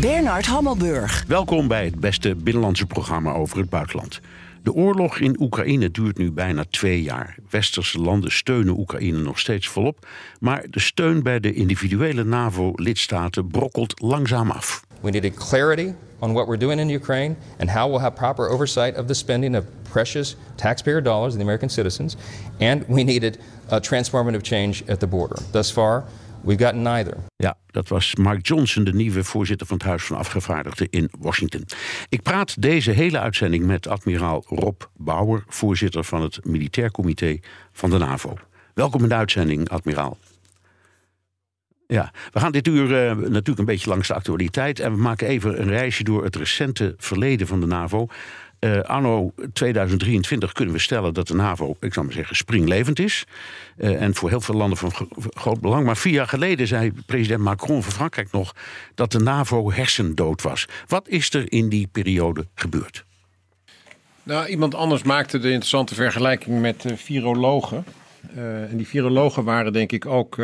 Bernard Hammelburg. Welkom bij het beste binnenlandse programma over het buitenland. De oorlog in Oekraïne duurt nu bijna twee jaar. Westerse landen steunen Oekraïne nog steeds volop, maar de steun bij de individuele NAVO-lidstaten brokkelt langzaam af. We needed clarity on what we're doing in Ukraine and how we'll have proper oversight of the spending of precious taxpayer dollars of the American citizens. And we needed a transformative change at the border. Thus far, we've gotten neither. Ja, dat was Mark Johnson, de nieuwe voorzitter van het Huis van Afgevaardigden in Washington. Ik praat deze hele uitzending met admiraal Rob Bauer, voorzitter van het Militair Comité van de NAVO. Welkom in de uitzending, admiraal. Ja, we gaan dit uur uh, natuurlijk een beetje langs de actualiteit. En we maken even een reisje door het recente verleden van de NAVO. Uh, anno 2023 kunnen we stellen dat de NAVO, ik zou maar zeggen, springlevend is. Uh, en voor heel veel landen van groot belang. Maar vier jaar geleden zei president Macron van Frankrijk nog dat de NAVO hersendood was. Wat is er in die periode gebeurd? Nou, iemand anders maakte de interessante vergelijking met virologen. en die virologen waren denk ik ook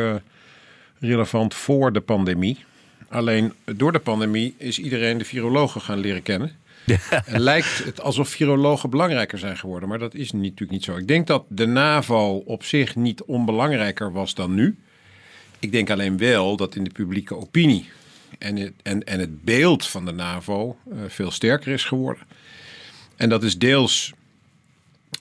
relevant voor de pandemie. Alleen door de pandemie is iedereen de virologen gaan leren kennen. Lijkt het alsof virologen belangrijker zijn geworden. Maar dat is natuurlijk niet zo. Ik denk dat de NAVO op zich niet onbelangrijker was dan nu. Ik denk alleen wel dat in de publieke opinie en het, en, en het beeld van de NAVO uh, veel sterker is geworden. En dat is deels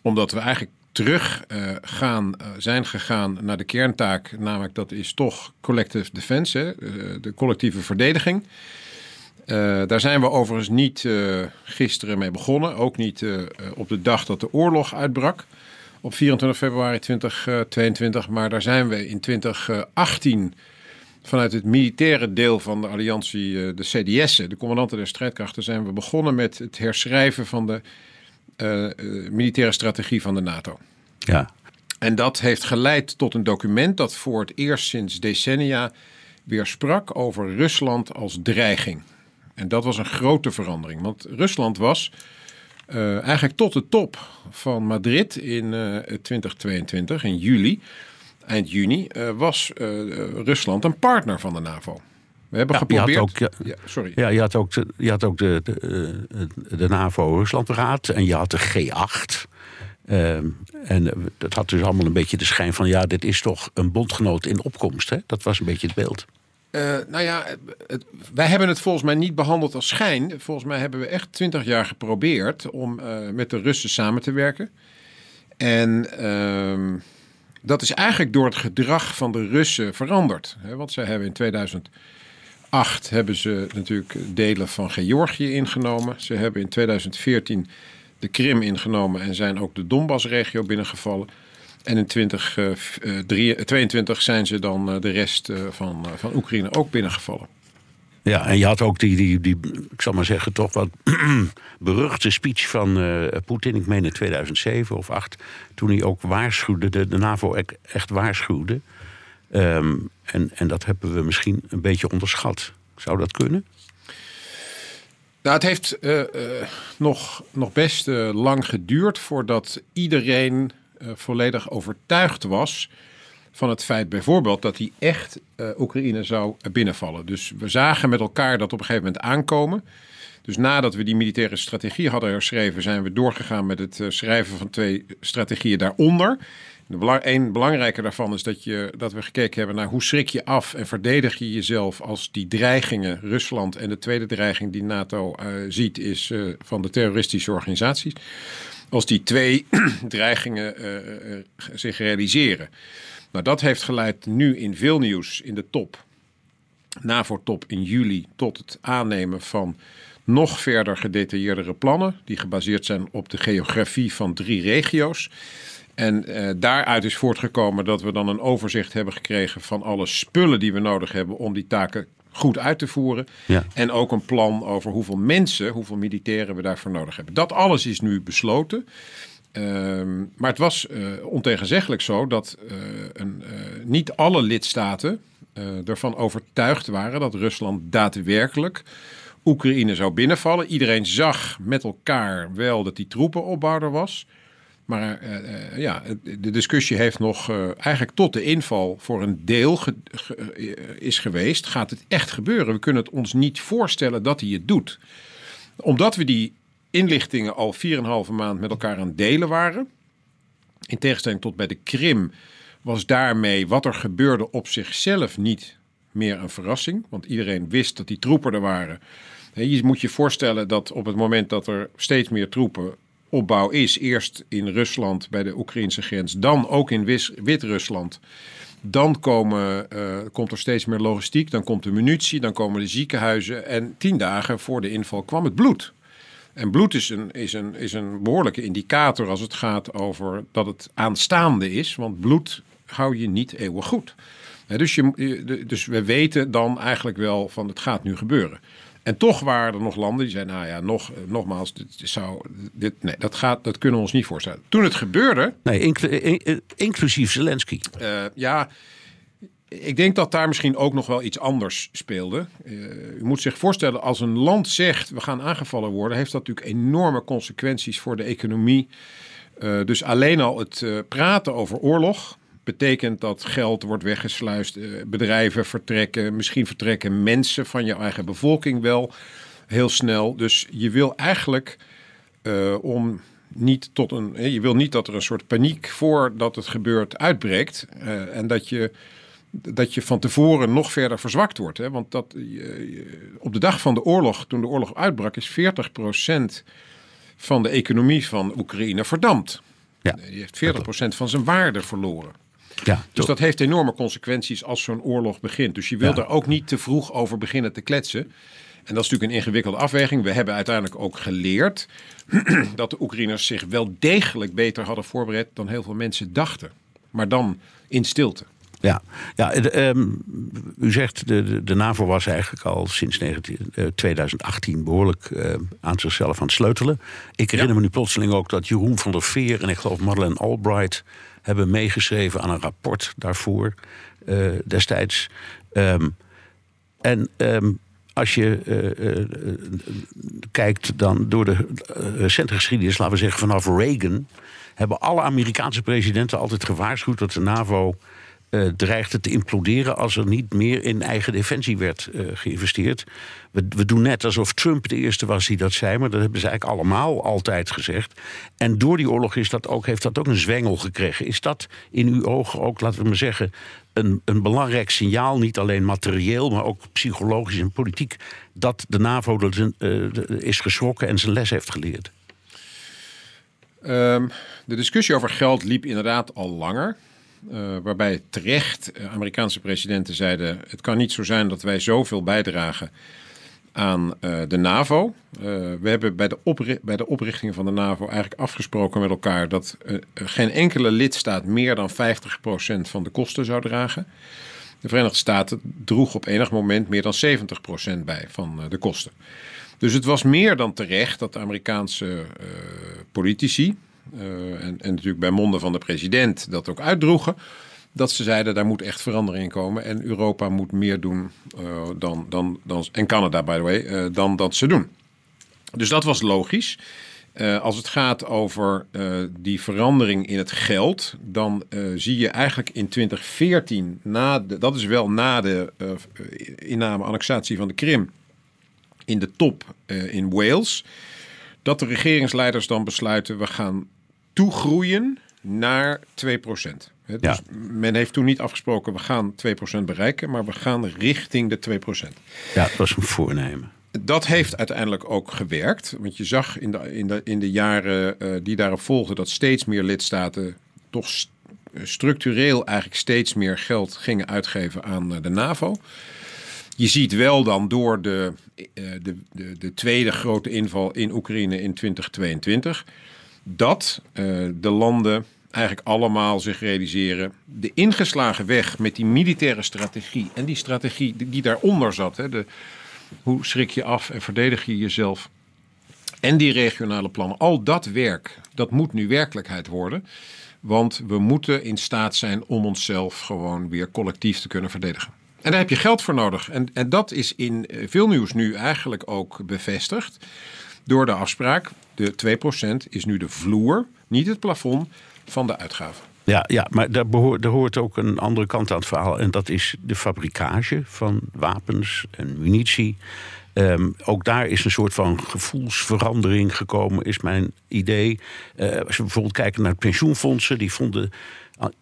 omdat we eigenlijk terug uh, gaan, uh, zijn gegaan naar de kerntaak, namelijk dat is toch collective defense, hè, de collectieve verdediging. Daar zijn we overigens niet gisteren mee begonnen, ook niet op de dag dat de oorlog uitbrak, op 24 februari 2022, maar daar zijn we in 2018 vanuit het militaire deel van de alliantie, de CDS, de commandanten der strijdkrachten, zijn we begonnen met het herschrijven van de militaire strategie van de NATO. Ja. En dat heeft geleid tot een document dat voor het eerst sinds decennia weer sprak over Rusland als dreiging. En dat was een grote verandering, want Rusland was uh, eigenlijk tot de top van Madrid in uh, 2022, in juli, eind juni, uh, was Rusland een partner van de NAVO. We hebben ja, geprobeerd. Je had ook, ja, ja, sorry. Ja, je had ook, de, je had ook de, de, de NAVO-Ruslandraad en je had de G8. Uh, en dat had dus allemaal een beetje de schijn van... ja, dit is toch een bondgenoot in opkomst. Hè? Dat was een beetje het beeld. Uh, nou ja, wij hebben het volgens mij niet behandeld als schijn. Volgens mij hebben we echt twintig jaar geprobeerd... om uh, met de Russen samen te werken. En uh, dat is eigenlijk door het gedrag van de Russen veranderd. Hè? Want zij hebben in 2000 2008 hebben ze natuurlijk delen van Georgië ingenomen. Ze hebben in 2014 de Krim ingenomen en zijn ook de Donbass-regio binnengevallen. En in 2022 uh, zijn ze dan de rest van, van Oekraïne ook binnengevallen. Ja, en je had ook die, die, die ik zal maar zeggen, toch wat beruchte speech van Poetin, ik meen in 2007 of 8, toen hij ook waarschuwde, de, de NAVO echt waarschuwde. Um, en, en dat hebben we misschien een beetje onderschat. Zou dat kunnen? Nou, het heeft uh, uh, nog, nog best lang geduurd voordat iedereen volledig overtuigd was van het feit bijvoorbeeld dat hij echt Oekraïne zou binnenvallen. Dus we zagen met elkaar dat op een gegeven moment aankomen. Dus nadat we die militaire strategie hadden herschreven, zijn we doorgegaan met het schrijven van twee strategieën daaronder. Een belangrijke daarvan is dat, je, dat we gekeken hebben naar hoe schrik je af en verdedig je jezelf als die dreigingen, Rusland en de tweede dreiging die NATO ziet, is van de terroristische organisaties. Als die twee dreigingen uh, zich realiseren. Nou, dat heeft geleid nu in veel nieuws in de top, NAVO-top in juli, tot het aannemen van nog verder gedetailleerdere plannen, die gebaseerd zijn op de geografie van drie regio's. En daaruit is voortgekomen dat we dan een overzicht hebben gekregen van alle spullen die we nodig hebben om die taken goed uit te voeren. Ja. En ook een plan over hoeveel mensen, hoeveel militairen we daarvoor nodig hebben. Dat alles is nu besloten. Ehm, maar het was uh, ontegenzeggelijk zo dat uh, een, uh, niet alle lidstaten ervan overtuigd waren dat Rusland daadwerkelijk Oekraïne zou binnenvallen. Iedereen zag met elkaar wel dat die troepenopbouw er was. Maar uh, ja, de discussie heeft nog uh, eigenlijk tot de inval voor een deel is geweest. Gaat het echt gebeuren? We kunnen het ons niet voorstellen dat hij het doet. Omdat we die inlichtingen al 4,5 maand met elkaar aan het delen waren. In tegenstelling tot bij de Krim was daarmee wat er gebeurde op zichzelf niet meer een verrassing. Want iedereen wist dat die troepen er waren. Je moet je voorstellen dat op het moment dat er steeds meer troepen opbouw is. Eerst in Rusland bij de Oekraïnse grens, dan ook in Wit-Rusland. Dan komen, uh, komt er steeds meer logistiek, dan komt de munitie, dan komen de ziekenhuizen. En tien dagen voor de inval kwam het bloed. En bloed is een, is, een, is een behoorlijke indicator als het gaat over dat het aanstaande is. Want bloed hou je niet eeuwig goed. Dus, je, dus we weten dan eigenlijk wel van het gaat nu gebeuren. En toch waren er nog landen die zeiden, nou ja, nog, nogmaals, dit zou, dit, nee, dat, gaat, dat kunnen we ons niet voorstellen. Toen het gebeurde... Nee, inclu inclusief Zelensky. Uh, ja, ik denk dat daar misschien ook nog wel iets anders speelde. Uh, u moet zich voorstellen, als een land zegt, we gaan aangevallen worden... heeft dat natuurlijk enorme consequenties voor de economie. Uh, dus alleen al het praten over oorlog betekent dat geld wordt weggesluist, bedrijven vertrekken, misschien vertrekken mensen van je eigen bevolking wel heel snel. Dus je wil eigenlijk uh, om niet tot een. Je wil niet dat er een soort paniek voordat het gebeurt uitbreekt. Uh, en dat je, dat je van tevoren nog verder verzwakt wordt. Hè? Want dat, uh, op de dag van de oorlog, toen de oorlog uitbrak, is 40% van de economie van Oekraïne verdampt. Ja, die heeft 40% van zijn waarde verloren. Ja, dus dat heeft enorme consequenties als zo'n oorlog begint. Dus je wilt ja. er ook niet te vroeg over beginnen te kletsen. En dat is natuurlijk een ingewikkelde afweging. We hebben uiteindelijk ook geleerd dat de Oekraïners zich wel degelijk beter hadden voorbereid dan heel veel mensen dachten. Maar dan in stilte. Ja, ja um, u zegt de, de, de, NAVO was eigenlijk al sinds 19, uh, 2018 behoorlijk uh, aan zichzelf aan het sleutelen. Ik herinner ja. me nu plotseling ook dat Jeroen van der Veer en ik geloof Madeleine Albright hebben meegeschreven aan een rapport daarvoor uh, destijds. Um, en um, als je uh, uh, kijkt dan door de recente geschiedenis, laten we zeggen vanaf Reagan, hebben alle Amerikaanse presidenten altijd gewaarschuwd dat de NAVO uh, dreigde te imploderen als er niet meer in eigen defensie werd uh, geïnvesteerd. We, we, doen net alsof Trump de eerste was die dat zei, maar dat hebben ze eigenlijk allemaal altijd gezegd. En door die oorlog is dat ook, heeft dat ook een zwengel gekregen. Is dat in uw ogen ook, laten we maar zeggen, een, een belangrijk signaal, niet alleen materieel, maar ook psychologisch en politiek, dat de NAVO de, is geschrokken en zijn les heeft geleerd? Um, de discussie over geld liep inderdaad al langer. Uh, waarbij terecht uh, Amerikaanse presidenten zeiden: het kan niet zo zijn dat wij zoveel bijdragen aan uh, de NAVO. we hebben bij de, bij de oprichting van de NAVO eigenlijk afgesproken met elkaar dat geen enkele lidstaat meer dan 50% van de kosten zou dragen. De Verenigde Staten droeg op enig moment meer dan 70% bij van de kosten. Dus het was meer dan terecht dat de Amerikaanse politici, en, en natuurlijk bij monden van de president dat ook uitdroegen. Dat ze zeiden, daar moet echt verandering in komen. En Europa moet meer doen uh, dan, dan, dan, en Canada, by the way, uh, dan dat ze doen. Dus dat was logisch. als het gaat over die verandering in het geld, dan zie je eigenlijk in 2014, na de, dat is wel na de inname, annexatie van de Krim, in de top in Wales, dat de regeringsleiders dan besluiten, we gaan toegroeien naar 2%. He, dus ja. men heeft toen niet afgesproken, we gaan 2% bereiken, maar we gaan richting de 2%. Ja, dat was een voornemen. Dat heeft uiteindelijk ook gewerkt. Want je zag in de, in de, in de jaren uh, die daarop volgden dat steeds meer lidstaten toch st structureel eigenlijk steeds meer geld gingen uitgeven aan uh, de NAVO. Je ziet wel dan door de, uh, de, de, de tweede grote inval in Oekraïne in 2022 dat uh, de landen eigenlijk allemaal zich realiseren. De ingeslagen weg met die militaire strategie en die strategie die daaronder zat. Hè, de, hoe schrik je af en verdedig je jezelf? En die regionale plannen, al dat werk, dat moet nu werkelijkheid worden. Want we moeten in staat zijn om onszelf gewoon weer collectief te kunnen verdedigen. En daar heb je geld voor nodig. En, en dat is in eh, veel nieuws nu eigenlijk ook bevestigd door de afspraak. De 2% is nu de vloer, niet het plafond van de uitgaven. Ja, ja maar daar, hoort ook een andere kant aan het verhaal. En dat is de fabrikage van wapens en munitie. Ehm, ook daar is een soort van gevoelsverandering gekomen, is mijn idee. Uh, als we bijvoorbeeld kijken naar pensioenfondsen, die vonden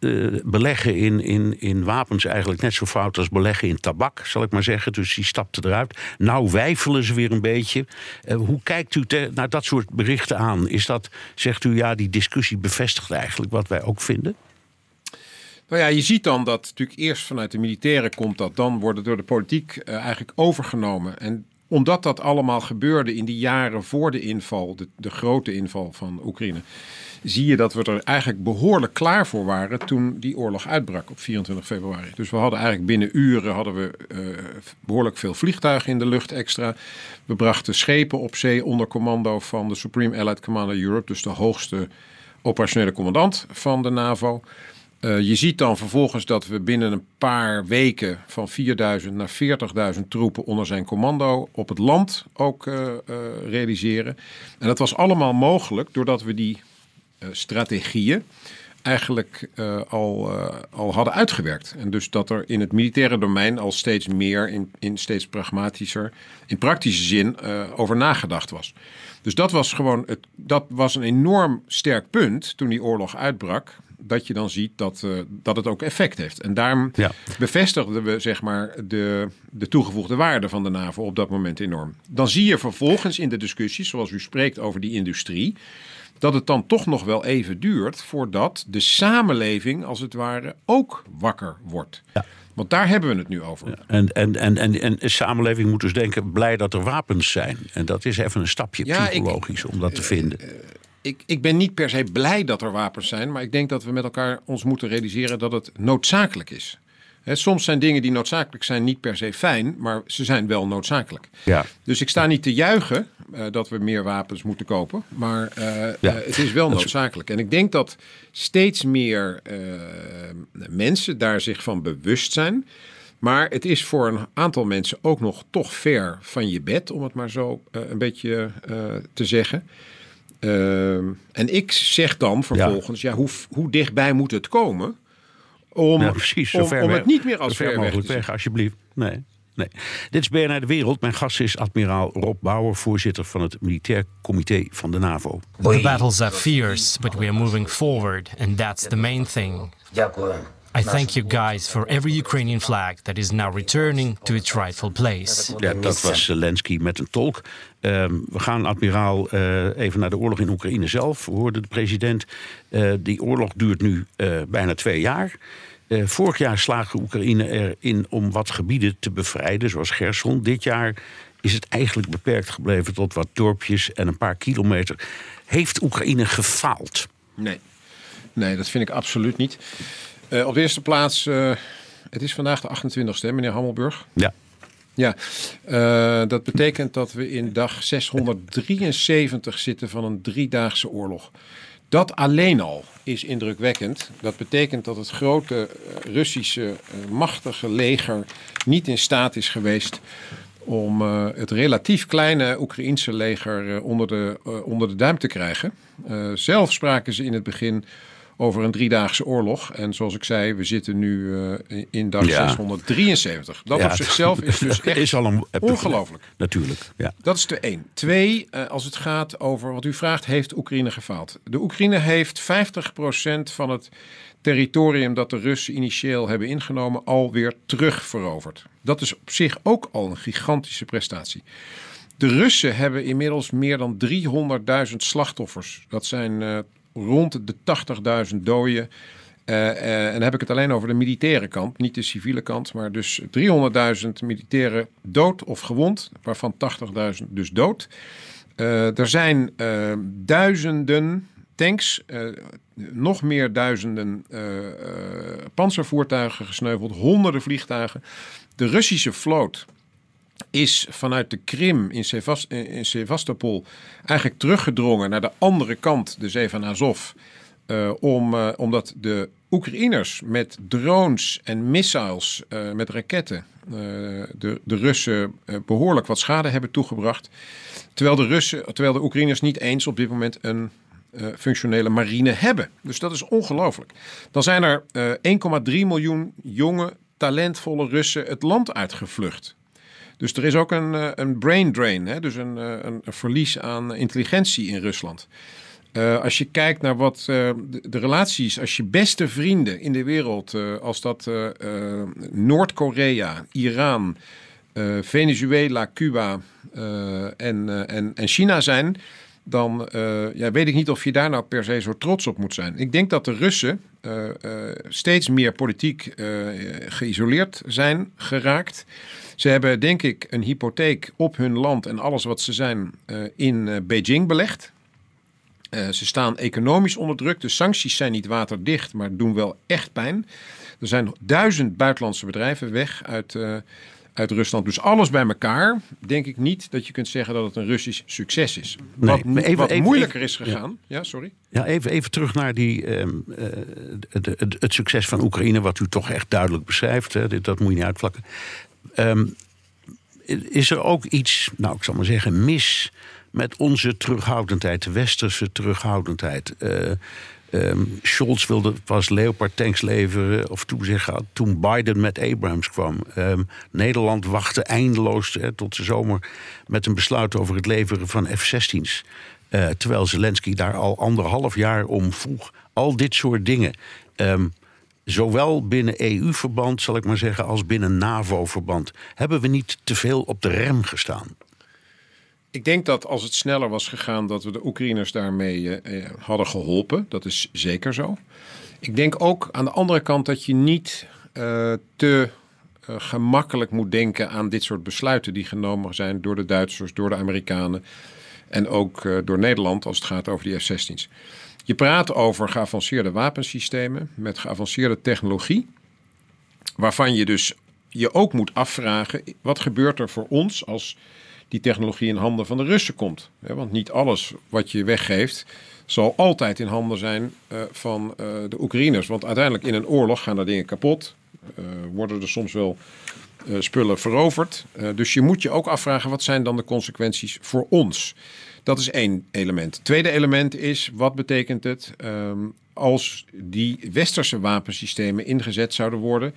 uh, beleggen in, in, in wapens eigenlijk net zo fout als beleggen in tabak, zal ik maar zeggen. Dus die stapten eruit. Nou wijfelen ze weer een beetje. Uh, hoe kijkt u naar dat soort berichten aan? Is dat, zegt u, ja, die discussie bevestigt eigenlijk wat wij ook vinden? Nou ja, je ziet dan dat natuurlijk eerst vanuit de militairen komt dat, dan wordt het door de politiek uh, eigenlijk overgenomen. En omdat dat allemaal gebeurde in die jaren voor de inval, de, de grote inval van Oekraïne, zie je dat we er eigenlijk behoorlijk klaar voor waren toen die oorlog uitbrak op 24 februari. Dus we hadden eigenlijk binnen uren hadden we uh, behoorlijk veel vliegtuigen in de lucht extra. We brachten schepen op zee onder commando van de Supreme Allied Commander Europe, dus de hoogste operationele commandant van de NAVO. Uh, je ziet dan vervolgens dat we binnen een paar weken van 4000 naar 40.000 troepen onder zijn commando op het land ook uh, realiseren. En dat was allemaal mogelijk doordat we die strategieën eigenlijk al, al hadden uitgewerkt. En dus dat er in het militaire domein al steeds meer, in, in steeds pragmatischer, in praktische zin over nagedacht was. Dus dat was gewoon het, dat was een enorm sterk punt toen die oorlog uitbrak dat je dan ziet dat, dat het ook effect heeft. En daarom ja. bevestigden we zeg maar, de, de toegevoegde waarde van de NAVO op dat moment enorm. Dan zie je vervolgens in de discussies, zoals u spreekt over die industrie, dat het dan toch nog wel even duurt voordat de samenleving, als het ware, ook wakker wordt. Ja. Want daar hebben we het nu over. Ja, en, en, en, en, en de samenleving moet dus denken: blij dat er wapens zijn. En dat is even een stapje ja, psychologisch ik, om dat te vinden. Uh, uh, ik, ik ben niet per se blij dat er wapens zijn, maar ik denk dat we met elkaar ons moeten realiseren dat het noodzakelijk is. He, soms zijn dingen die noodzakelijk zijn niet per se fijn, maar ze zijn wel noodzakelijk. Ja. Dus ik sta niet te juichen uh, dat we meer wapens moeten kopen, maar uh, ja. uh, het is wel noodzakelijk. En ik denk dat steeds meer mensen daar zich van bewust zijn. Maar het is voor een aantal mensen ook nog toch ver van je bed, om het maar zo een beetje te zeggen. Uh, en ik zeg dan vervolgens, ja, ja hoe, hoe dichtbij moet het komen? Om, ja, precies, om, om het niet meer als ver, ver mogelijk weg, alsjeblieft. Nee. Nee. Dit is BNR De Wereld. Mijn gast is admiraal Rob Bauer, voorzitter van het Militair Comité van de NAVO. The battles are fierce, but we are moving forward, and that's the main thing. I thank you guys for every Ukrainian flag that is now returning to its rightful place. Ja, dat was Zelensky met een tolk. Um, we gaan, admiraal, uh, even naar de oorlog in Oekraïne zelf. We hoorden de president. Uh, die oorlog duurt nu uh, bijna twee jaar. vorig jaar slaagde Oekraïne erin om wat gebieden te bevrijden, zoals Gerson. Dit jaar is het eigenlijk beperkt gebleven tot wat dorpjes en een paar kilometer. Heeft Oekraïne gefaald? Nee, nee dat vind ik absoluut niet. Uh, op de eerste plaats, uh, het is vandaag de 28e, meneer Hammelburg. Ja. Ja, uh, dat betekent dat we in dag 673 zitten van een driedaagse oorlog. Dat alleen al is indrukwekkend. Dat betekent dat het grote Russische machtige leger niet in staat is geweest om uh, het relatief kleine Oekraïense leger uh, onder, de, uh, onder de duim te krijgen. zelf spraken ze in het begin over een driedaagse oorlog. En zoals ik zei, we zitten nu uh, in dag ja. 673. Dat ja, op zichzelf is dus echt is al een, ongelooflijk. Natuurlijk, ja. Dat is de één. Twee, uh, als het gaat over wat u vraagt, heeft Oekraïne gefaald. De Oekraïne heeft 50% van het territorium dat de Russen initieel hebben ingenomen alweer terugveroverd. Dat is op zich ook al een gigantische prestatie. De Russen hebben inmiddels meer dan 300.000 slachtoffers. Dat zijn uh, rond de 80.000 doden. Uh, uh, en dan heb ik het alleen over de militaire kant, niet de civiele kant. Maar dus 300.000 militairen dood of gewond, waarvan 80.000 dus dood. Uh, er zijn duizenden tanks, nog meer duizenden panzervoertuigen gesneuveld, honderden vliegtuigen. De Russische vloot is vanuit de Krim in, in Sevastopol eigenlijk teruggedrongen naar de andere kant, de zee van Azov. Uh, om, uh, omdat de Oekraïners met drones en missiles, met raketten, de, de Russen behoorlijk wat schade hebben toegebracht. Terwijl de, Russen, terwijl de Oekraïners niet eens op dit moment een functionele marine hebben. Dus dat is ongelooflijk. Dan zijn er 1,3 miljoen jonge, talentvolle Russen het land uitgevlucht. Dus er is ook een, een brain drain, hè? dus een, een, een verlies aan intelligentie in Rusland. Uh, als je kijkt naar wat de, relaties, als je beste vrienden in de wereld, als dat Noord-Korea, Iran, Venezuela, Cuba en, en, en China zijn, dan ja, weet ik niet of je daar nou per se zo trots op moet zijn. Ik denk dat de Russen steeds meer politiek geïsoleerd zijn geraakt. Ze hebben denk ik een hypotheek op hun land en alles wat ze zijn in Beijing belegd. Ze staan economisch onder druk. De sancties zijn niet waterdicht, maar doen wel echt pijn. Er zijn duizend buitenlandse bedrijven weg uit, uit Rusland. Dus alles bij elkaar, denk ik niet dat je kunt zeggen dat het een Russisch succes is. Nee, wat, even, wat even, moeilijker even, is gegaan. Ja. ja, sorry. Ja, even, even terug naar die, um, uh, de, het, het succes van Oekraïne, wat u toch echt duidelijk beschrijft. Hè, dat moet je niet uitvlakken. Um, is er ook iets, nou ik zal maar zeggen, mis met onze terughoudendheid, de westerse terughoudendheid. Uh, um, Scholz wilde pas Leopard tanks leveren of toezeggen toen Biden met Abrams kwam. Um, Nederland wachtte eindeloos tot de zomer met een besluit over het leveren van F-16's. Uh, terwijl Zelensky daar al anderhalf jaar om vroeg. Al dit soort dingen. Um, zowel binnen EU-verband, zal ik maar zeggen, als binnen NAVO-verband, hebben we niet te veel op de rem gestaan. Ik denk dat als het sneller was gegaan, dat we de Oekraïners daarmee eh, eh, hadden geholpen. Dat is zeker zo. Ik denk ook aan de andere kant dat je niet uh, te gemakkelijk moet denken aan dit soort besluiten die genomen zijn door de Duitsers, door de Amerikanen en ook door Nederland als het gaat over die F-16's. Je praat over geavanceerde wapensystemen met geavanceerde technologie, waarvan je dus je ook moet afvragen: wat gebeurt er voor ons als die technologie in handen van de Russen komt. Want niet alles wat je weggeeft zal altijd in handen zijn uh, van uh, de Oekraïners. Want uiteindelijk in een oorlog gaan er dingen kapot. Uh, worden er soms wel spullen veroverd. dus je moet je ook afvragen wat zijn dan de consequenties voor ons. Dat is één element. Tweede element is wat betekent het um, als die westerse wapensystemen ingezet zouden worden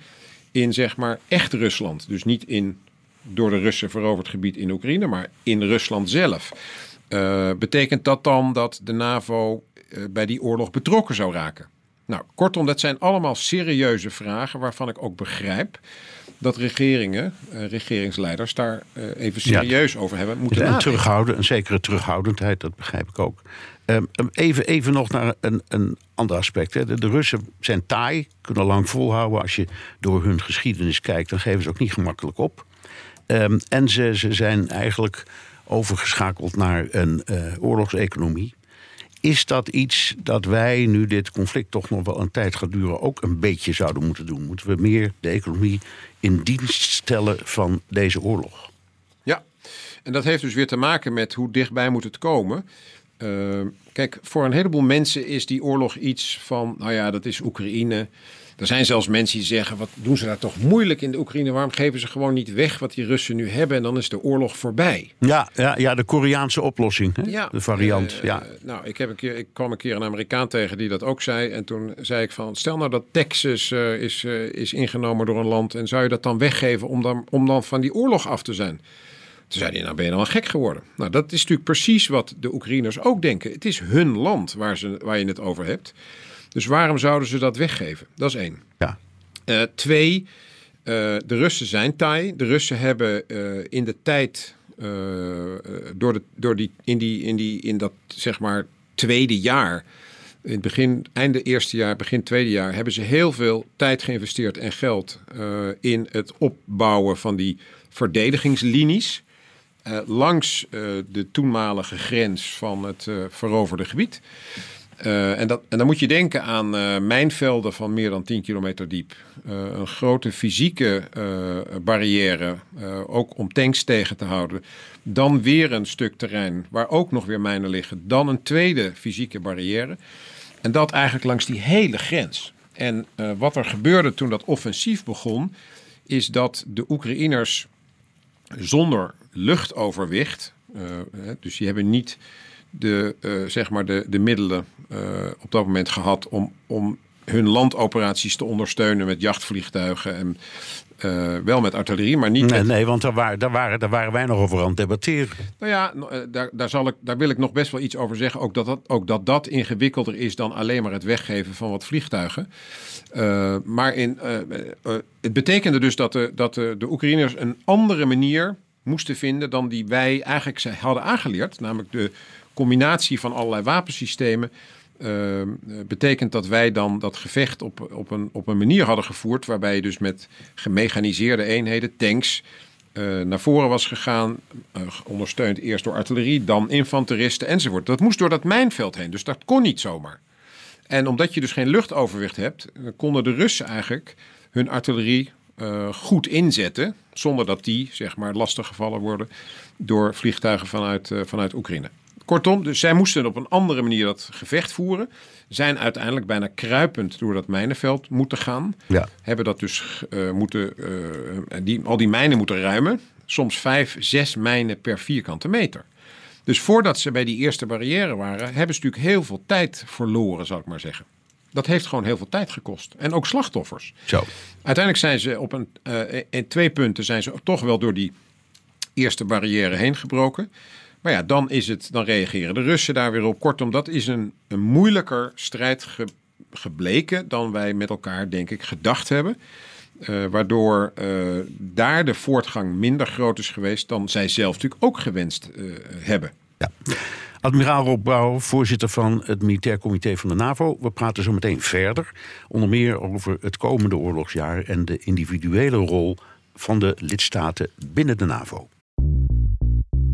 in zeg maar echt Rusland. Dus niet in door de Russen veroverd gebied in Oekraïne, maar in Rusland zelf. Uh, betekent dat dan dat de NAVO uh, bij die oorlog betrokken zou raken? Nou, kortom, dat zijn allemaal serieuze vragen waarvan ik ook begrijp dat regeringen, uh, regeringsleiders daar even serieus over hebben moeten ja, terughouden, een zekere terughoudendheid, dat begrijp ik ook. Um, even, even nog naar een, een ander aspect. Hè. De, de, Russen zijn taai, kunnen lang volhouden. Als je door hun geschiedenis kijkt, dan geven ze ook niet gemakkelijk op. Um, en ze, ze zijn eigenlijk overgeschakeld naar een uh, oorlogseconomie. Is dat iets dat wij, nu dit conflict toch nog wel een tijd gaat duren, ook een beetje zouden moeten doen? Moeten we meer de economie in dienst stellen van deze oorlog? Ja, en dat heeft dus weer te maken met hoe dichtbij moet het komen. Uh, kijk, voor een heleboel mensen is die oorlog iets van, nou ja, dat is Oekraïne. Er zijn zelfs mensen die zeggen: wat doen ze daar toch moeilijk in de Oekraïne? Waarom geven ze gewoon niet weg wat die Russen nu hebben en dan is de oorlog voorbij? Ja, ja, ja de Koreaanse oplossing, hè? Ja, de variant. Uh, ja. nou, ik, heb een keer, ik kwam een keer een Amerikaan tegen die dat ook zei. En toen zei ik: van, Stel nou dat Texas uh, is, uh, is ingenomen door een land en zou je dat dan weggeven om dan, om dan van die oorlog af te zijn? Toen zei hij, nou ben je dan gek geworden. Nou, dat is natuurlijk precies wat de Oekraïners ook denken. Het is hun land waar, ze, waar je het over hebt. Dus waarom zouden ze dat weggeven? Dat is één. Ja. Uh, twee, uh, de Russen zijn taai. De Russen hebben uh, in de tijd, door, de, door die, in, die, in, die, in dat zeg maar tweede jaar, in het begin, einde eerste jaar, begin tweede jaar, hebben ze heel veel tijd geïnvesteerd en geld in het opbouwen van die verdedigingslinies. Langs de toenmalige grens van het veroverde gebied. En, dat, en dan moet je denken aan mijnvelden van meer dan 10 kilometer diep. Een grote fysieke barrière, ook om tanks tegen te houden. Dan weer een stuk terrein waar ook nog weer mijnen liggen. Dan een tweede fysieke barrière. En dat eigenlijk langs die hele grens. En wat er gebeurde toen dat offensief begon, is dat de Oekraïners zonder luchtoverwicht, dus die hebben niet de, uh, zeg maar de, de middelen uh, op dat moment gehad om, om hun landoperaties te ondersteunen met jachtvliegtuigen en uh, wel met artillerie, maar niet. Nee, met... nee want daar, waar, daar, waren, daar waren wij nog over aan het debatteren. Nou ja, daar, daar, zal ik, daar wil ik nog best wel iets over zeggen. Ook dat dat, ook dat, dat ingewikkelder is dan alleen maar het weggeven van wat vliegtuigen. Uh, maar in, uh, het betekende dus dat, de, dat de, de Oekraïners een andere manier moesten vinden dan die wij eigenlijk hadden aangeleerd. Namelijk de combinatie van allerlei wapensystemen. Uh, betekent dat wij dan dat gevecht op, op, een, op een manier hadden gevoerd. waarbij je dus met gemechaniseerde eenheden, tanks. Uh, naar voren was gegaan, uh, ondersteund eerst door artillerie, dan infanteristen enzovoort. Dat moest door dat mijnveld heen, dus dat kon niet zomaar. En omdat je dus geen luchtoverwicht hebt, konden de Russen eigenlijk hun artillerie goed inzetten, zonder dat die zeg maar lastiggevallen worden door vliegtuigen vanuit, vanuit Oekraïne. Kortom, dus zij moesten op een andere manier dat gevecht voeren. Zijn uiteindelijk bijna kruipend door dat mijnenveld moeten gaan. Ja. Hebben dat dus uh, moeten, uh, die, al die mijnen moeten ruimen. Soms vijf, zes mijnen per vierkante meter. Dus voordat ze bij die eerste barrière waren, hebben ze natuurlijk heel veel tijd verloren, zal ik maar zeggen. Dat heeft gewoon heel veel tijd gekost. En ook slachtoffers. Zo. Uiteindelijk zijn ze op een, uh, in twee punten zijn ze toch wel door die eerste barrière heen gebroken. Maar ja, dan, is het, dan reageren de Russen daar weer op. Kortom, dat is een, een moeilijker strijd ge, gebleken dan wij met elkaar, denk ik, gedacht hebben. Uh, waardoor uh, daar de voortgang minder groot is geweest dan zij zelf natuurlijk ook gewenst uh, hebben. Ja. Admiraal Rob voorzitter van het Militair Comité van de NAVO. We praten zo meteen verder. Onder meer over het komende oorlogsjaar en de individuele rol van de lidstaten binnen de NAVO.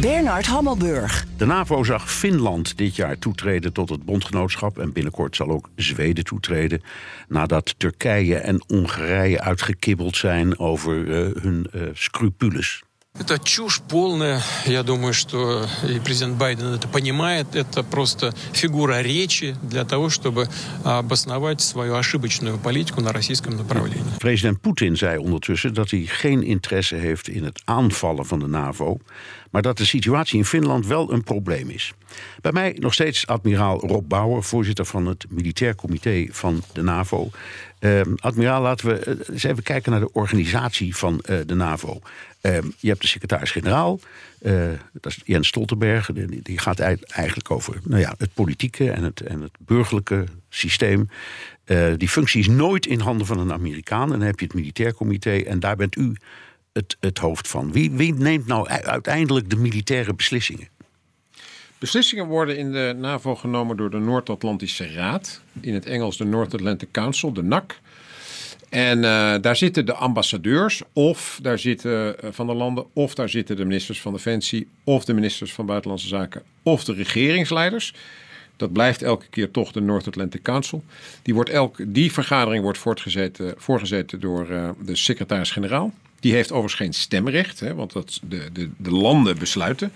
Bernard Hammelburg. De NAVO zag Finland dit jaar toetreden tot het bondgenootschap. En binnenkort zal ook Zweden toetreden. Nadat Turkije en Hongarije uitgekibbeld zijn over uh, hun uh, scrupules. Это чушь полная. Я думаю, что и президент Байден это понимает. Это просто фигура речи для того, чтобы обосновать свою ошибочную политику на российском направлении. President Poetin zei ondertussen dat hij geen interesse heeft in het aanvallen van de NAVO, maar dat de situatie in Finland wel een probleem is. Bij mij nog steeds admiraal Rob Bauer, voorzitter van het Militair Comité van de NAVO. Uh, admiraal, laten we eens even kijken naar de organisatie van uh, de NAVO. Uh, je hebt de secretaris-generaal, uh, dat is Jens Stoltenberg. Die, die gaat eigenlijk over nou ja, het politieke en het, en het burgerlijke systeem. Uh, die functie is nooit in handen van een Amerikaan. En dan heb je het militair comité en daar bent u het, het hoofd van. Wie, wie neemt nou uiteindelijk de militaire beslissingen? Beslissingen worden in de NAVO genomen door de Noord-Atlantische Raad. In het Engels de North Atlantic Council, de NAC. En uh, daar zitten de ambassadeurs, of daar zitten uh, van de landen, of daar zitten de ministers van Defensie, of de ministers van Buitenlandse Zaken, of de regeringsleiders. Dat blijft elke keer toch de North Atlantic Council. Die, wordt elke, die vergadering wordt voortgezeten, voorgezeten door de secretaris-generaal. Die heeft overigens geen stemrecht, hè, want dat de, de, de landen besluiten.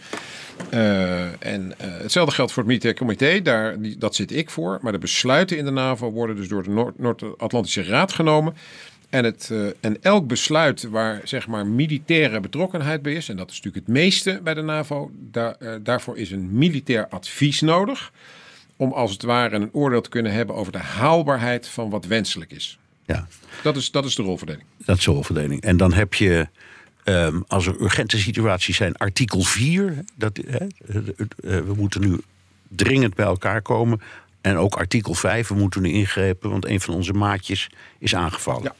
Uh, en uh, hetzelfde geldt voor het militair comité, daar, dat zit ik voor. Maar de besluiten in de NAVO worden dus door de Noord-Atlantische Raad genomen. En, het, uh, en elk besluit waar zeg maar militaire betrokkenheid bij is, en dat is natuurlijk het meeste bij de NAVO, daar, daarvoor is een militair advies nodig. Om als het ware een oordeel te kunnen hebben over de haalbaarheid van wat wenselijk is. Ja. Dat is, dat is de rolverdeling. Dat is de rolverdeling. En dan heb je, um, als er urgente situaties zijn, artikel 4. Dat, hè, we moeten nu dringend bij elkaar komen. En ook artikel 5, we moeten nu ingrepen, want een van onze maatjes is aangevallen. Ja.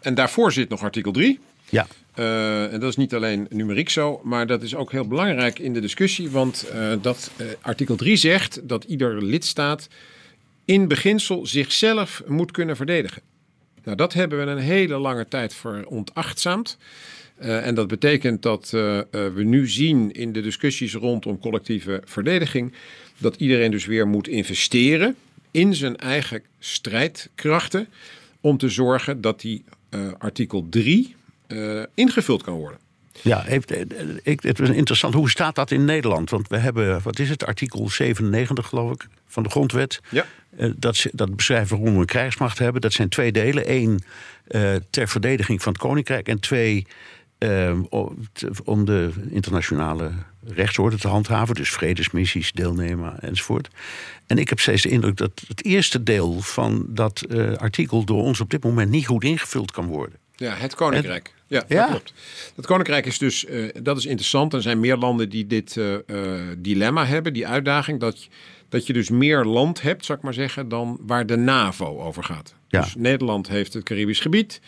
En daarvoor zit nog artikel 3. Ja. Uh, en dat is niet alleen numeriek zo, maar dat is ook heel belangrijk in de discussie. Want uh, dat uh, artikel 3 zegt dat ieder lidstaat in beginsel zichzelf moet kunnen verdedigen. Nou, dat hebben we een hele lange tijd verontachtzaamd. en dat betekent dat we nu zien in de discussies rondom collectieve verdediging dat iedereen dus weer moet investeren in zijn eigen strijdkrachten om te zorgen dat die artikel 3 uh, ingevuld kan worden. Ja, heeft, ik, het was interessant. Hoe staat dat in Nederland? Want we hebben, wat is het, artikel 97 geloof ik, van de grondwet. Ja. Uh, dat, dat beschrijft waarom we een krijgsmacht hebben. Dat zijn twee delen. Eén uh, ter verdediging van het koninkrijk. En twee om de internationale rechtsorde te handhaven. Dus vredesmissies, deelnemen enzovoort. En ik heb steeds de indruk dat het eerste deel van dat artikel door ons op dit moment niet goed ingevuld kan worden. Ja, het Koninkrijk. Ja, dat klopt. Dat Koninkrijk is dus, uh, dat is interessant. Er zijn meer landen die dit uh, uh, dilemma hebben, die uitdaging. Dat, dat je dus meer land hebt, zou ik maar zeggen, dan waar de NAVO over gaat. Ja. Dus Nederland heeft het Caribisch gebied.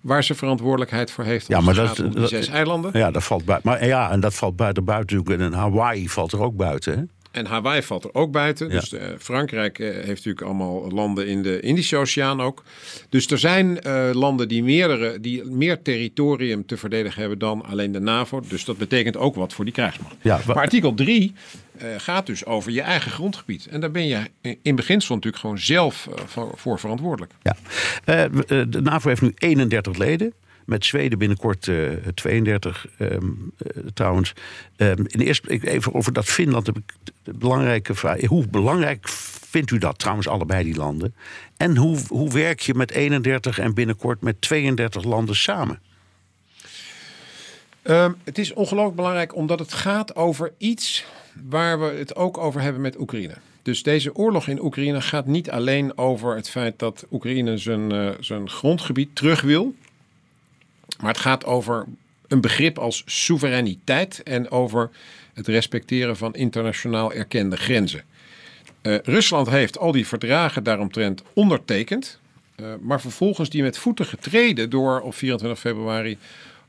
Waar ze verantwoordelijkheid voor heeft. Ja, maar dat, dat, zes eilanden. Ja, dat valt buiten. Maar ja, en dat valt buiten buiten. En Hawaii valt er ook buiten. Hè? En Hawaii valt er ook buiten. Ja. Dus uh, Frankrijk uh, heeft natuurlijk allemaal landen in de Indische Oceaan ook. Dus er zijn uh, landen die, meerdere, die meer territorium te verdedigen hebben dan alleen de NAVO. Dus dat betekent ook wat voor die krijgsmacht. Ja, maar artikel 3 gaat dus over je eigen grondgebied. En daar ben je in beginsel natuurlijk gewoon zelf voor, voor, verantwoordelijk. Ja. de NAVO heeft nu 31 leden. Met Zweden binnenkort uh, 32 um, uh, trouwens. Um, in eerst even over dat Finland heb ik de belangrijke vraag. Hoe belangrijk vindt u dat trouwens, allebei die landen? En hoe, hoe werk je met 31 en binnenkort met 32 landen samen? Um, het is ongelooflijk belangrijk omdat het gaat over iets waar we het ook over hebben met Oekraïne. Dus deze oorlog in Oekraïne gaat niet alleen over het feit dat Oekraïne zijn, uh, zijn grondgebied terug wil. Maar het gaat over een begrip als soevereiniteit en over het respecteren van internationaal erkende grenzen. Uh, Rusland heeft al die verdragen daaromtrent ondertekend, uh, maar vervolgens die met voeten getreden door op 24 februari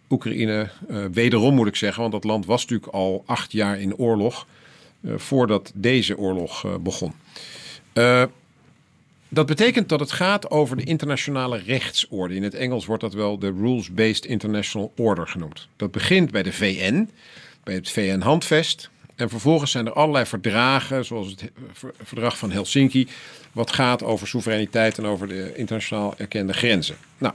Oekraïne uh, wederom moet ik zeggen, want dat land was natuurlijk al acht jaar in oorlog voordat deze oorlog begon. Dat betekent dat het gaat over de internationale rechtsorde. In het Engels wordt dat wel de Rules-Based International Order genoemd. Dat begint bij de VN, bij het VN-handvest. En vervolgens zijn er allerlei verdragen, zoals het verdrag van Helsinki, wat gaat over soevereiniteit en over de internationaal erkende grenzen. Nou,